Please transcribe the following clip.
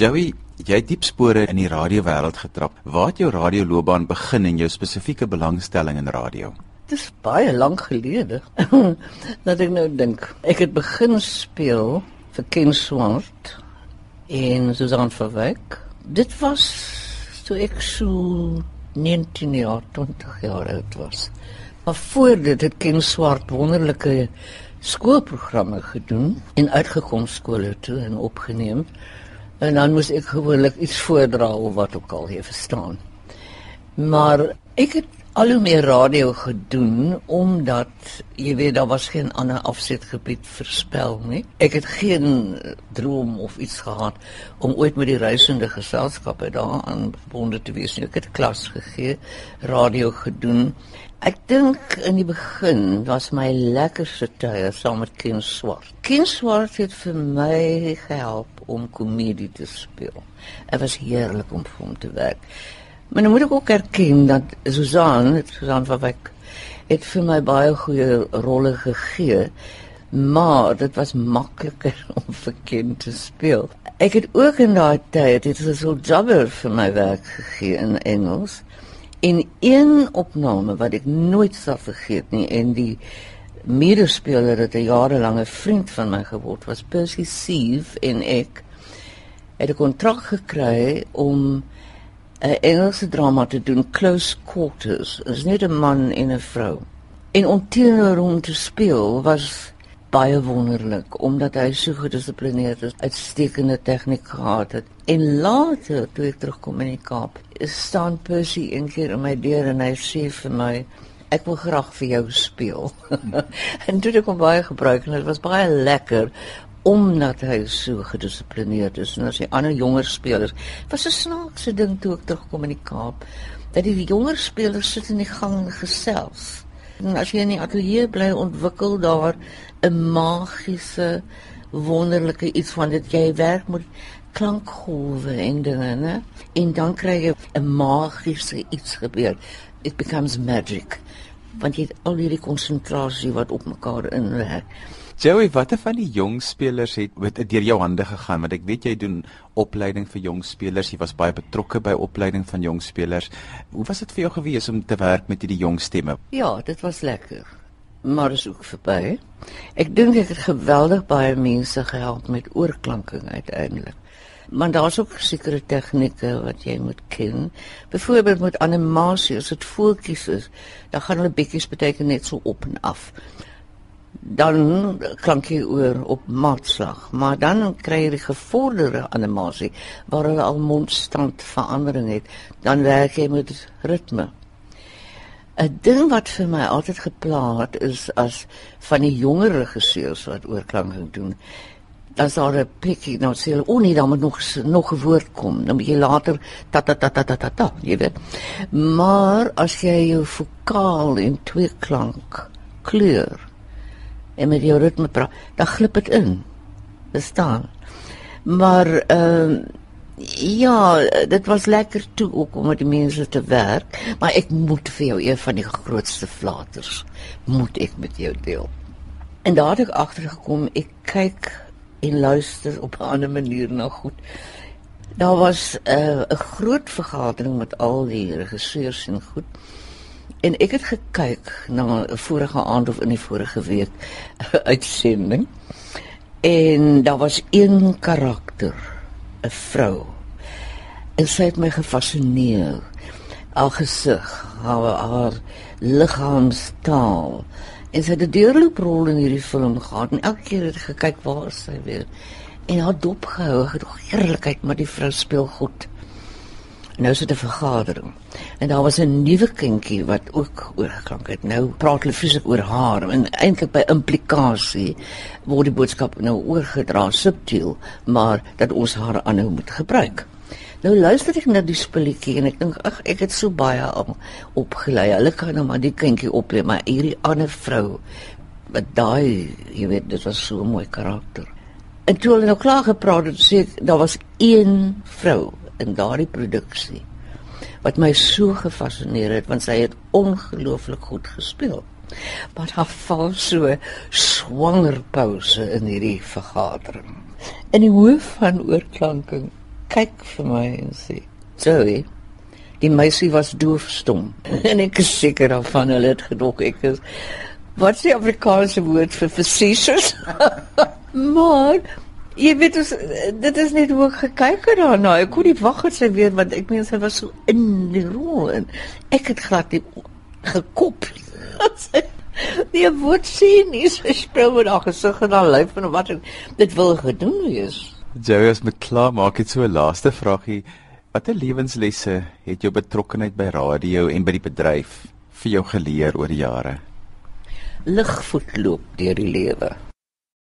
Joey, jy het diep spore in die radiowêreld getrap. Waar het jou radioloopbaan begin en jou spesifieke belangstelling in radio? Dit is baie lank gelede. dat ek nou dink. Ek het begin speel vir Ken Swart en Susan Verwyk. Dit was toe ek so 19 jaar, 20 jaar oud was. Maar voor dit het Ken Swart wonderlike skoolprogramme gedoen en uitgekom skole toe en opgeneem. En dan moes ek gewoonlik iets voordra of wat ook al jy verstaan. Maar ek het al hoe meer radio gedoen omdat jy weet daar was geen ander afsetgebied verspel nie. Ek het geen droom of iets gehad om ooit met die reisende geselskappe daaraan verbonde te wees nie. Ek het klas gegee, radio gedoen Ek dink in die begin was my lekkerste tye saam met Ken Swart. Ken Swart het vir my gehelp om komedie te speel. Dit was heerlik om vir hom te werk. Maar nou moet ek ook erken dat Susan, Susan van Wyk, het vir my baie goeie rolle gegee, maar dit was makliker om vir Ken te speel. Ek het ook in daai tyd dit is so jobber vir my werk gegee in Engels. En een opname wat ek nooit sal vergeet nie en die medespeler het 'n jarelange vriend van my geword was Percy Sieve en ek het 'n kontrak gekry om 'n Engelse drama te doen Close Quarters. Dit is net 'n man en 'n vrou. En om teenoor hom te speel was baie wonderlik omdat hy so gedissiplineerd is, uitstekende tegniek gehad het. En later toe ek terugkom in die Kaap, staan Percy een keer in my deur en hy sê vir my ek wil graag vir jou speel. en toe ek hom baie gebruik en dit was baie lekker omdat hy so gedissiplineerd is en as die ander jonger spelers was 'n snaakse ding toe ek terugkom in die Kaap dat die jonger spelers sit in die gang gesels En as jy in die ateljee bly, ontwikkel daar 'n magiese wonderlike iets van dit jy werk met klankgolwe en dinge, né? En dan kry jy 'n magiese iets gebeur. It becomes magic. Want jy het al hierdie konsentrasie wat op mekaar inwerk. Joey, watter van die jong spelers het met deur jou hande gegaan? Want ek weet jy doen opleiding vir jong spelers. Jy was baie betrokke by opleiding van jong spelers. Hoe was dit vir jou gewees om te werk met hierdie jong stemme? Ja, dit was lekker. Maar is ook verby. Ek dink ek het geweldig baie mense gehelp met oorklanking uiteindelik. Maar daar's ook sekere tegnieke wat jy moet ken. Byvoorbeeld met animasie, as dit voeltjies is, dan gaan hulle bietjies beteken net so op en af dan klank jy oor op maatslag, maar dan kry jy die gevorderde animasie waar hulle al mondstand verandering het, dan werk jy met ritme. 'n Ding wat vir my altyd gepla het is as van die jonger regisseurs wat oorklanking doen. Dan sal hulle pikkie nou sê, "O nee, dan moet nog nog 'n woord kom." Dan moet jy later ta ta ta ta ta ta, ta jy weet. Maar as jy jou vokaal in twee klank kleur en met jou ritme praat, dan glip dit in. Bestaan. Maar ehm uh, ja, dit was lekker toe ook om met die mense te werk, maar ek moet vir jou een van die grootste flaters moet ek met jou deel. En daar het ek agtergekom, ek kyk en luister op 'n ander manier na goed. Daar was eh, 'n uh, groot vergadering met al die regisseurs en goed. En ek het gekyk na 'n vorige aand of in die vorige week uitsending. En daar was een karakter, 'n vrou. En sy het my gefassineer. Al gesig, haar haar liggaamstaal. En sy het 'n deurlooprol in hierdie film gehad en elke keer het ek gekyk waar sy weer. En haar dop gehou, het heerlikheid, maar die vrou speel goed nou sit 'n vergadering. En daar was 'n nuwe kindjie wat ook oorgeklank het. Nou praat hulle fisies oor haar en eintlik by implikasie word die boodskap nou oorgedra subtiel, maar dat ons haar aanhou moet gebruik. Nou luister ek na die spulletjie en ek dink ag ek het so baie al opgelei. Hulle kan nou maar die kindjie opleer, maar hierdie ander vrou wat daai, jy weet, dit was so 'n mooi karakter. En toe hulle nou klaar gepraat het, sê ek daar was een vrou in daardie produksie wat my so gefassineer het want sy het ongelooflik goed gespeel. Maar haar val so swanger pouse in hierdie vergadering. In die hoof van oorklanking kyk vir my en sê, "Zoe, die meisie was doofstom." en ek is seker daarvan hulle het gedog ek is Wat is die Afrikaanse woord vir facetious? maar jy weet ons dit is net hoe ek gekyk het daarna. Ek kon nie wag het sy weer want ek meen sy was so in die rol en ek het glad nie gekop. Die woord sien nie sy speel met haar gesig en haar lyf en wat dit wil gedoen wees. Joey, as met klaar maak het so 'n laaste vragie. Watter lewenslesse het jou betrokkeheid by radio en by die bedryf vir jou geleer oor die jare? Ligvoet loop deur die lewe.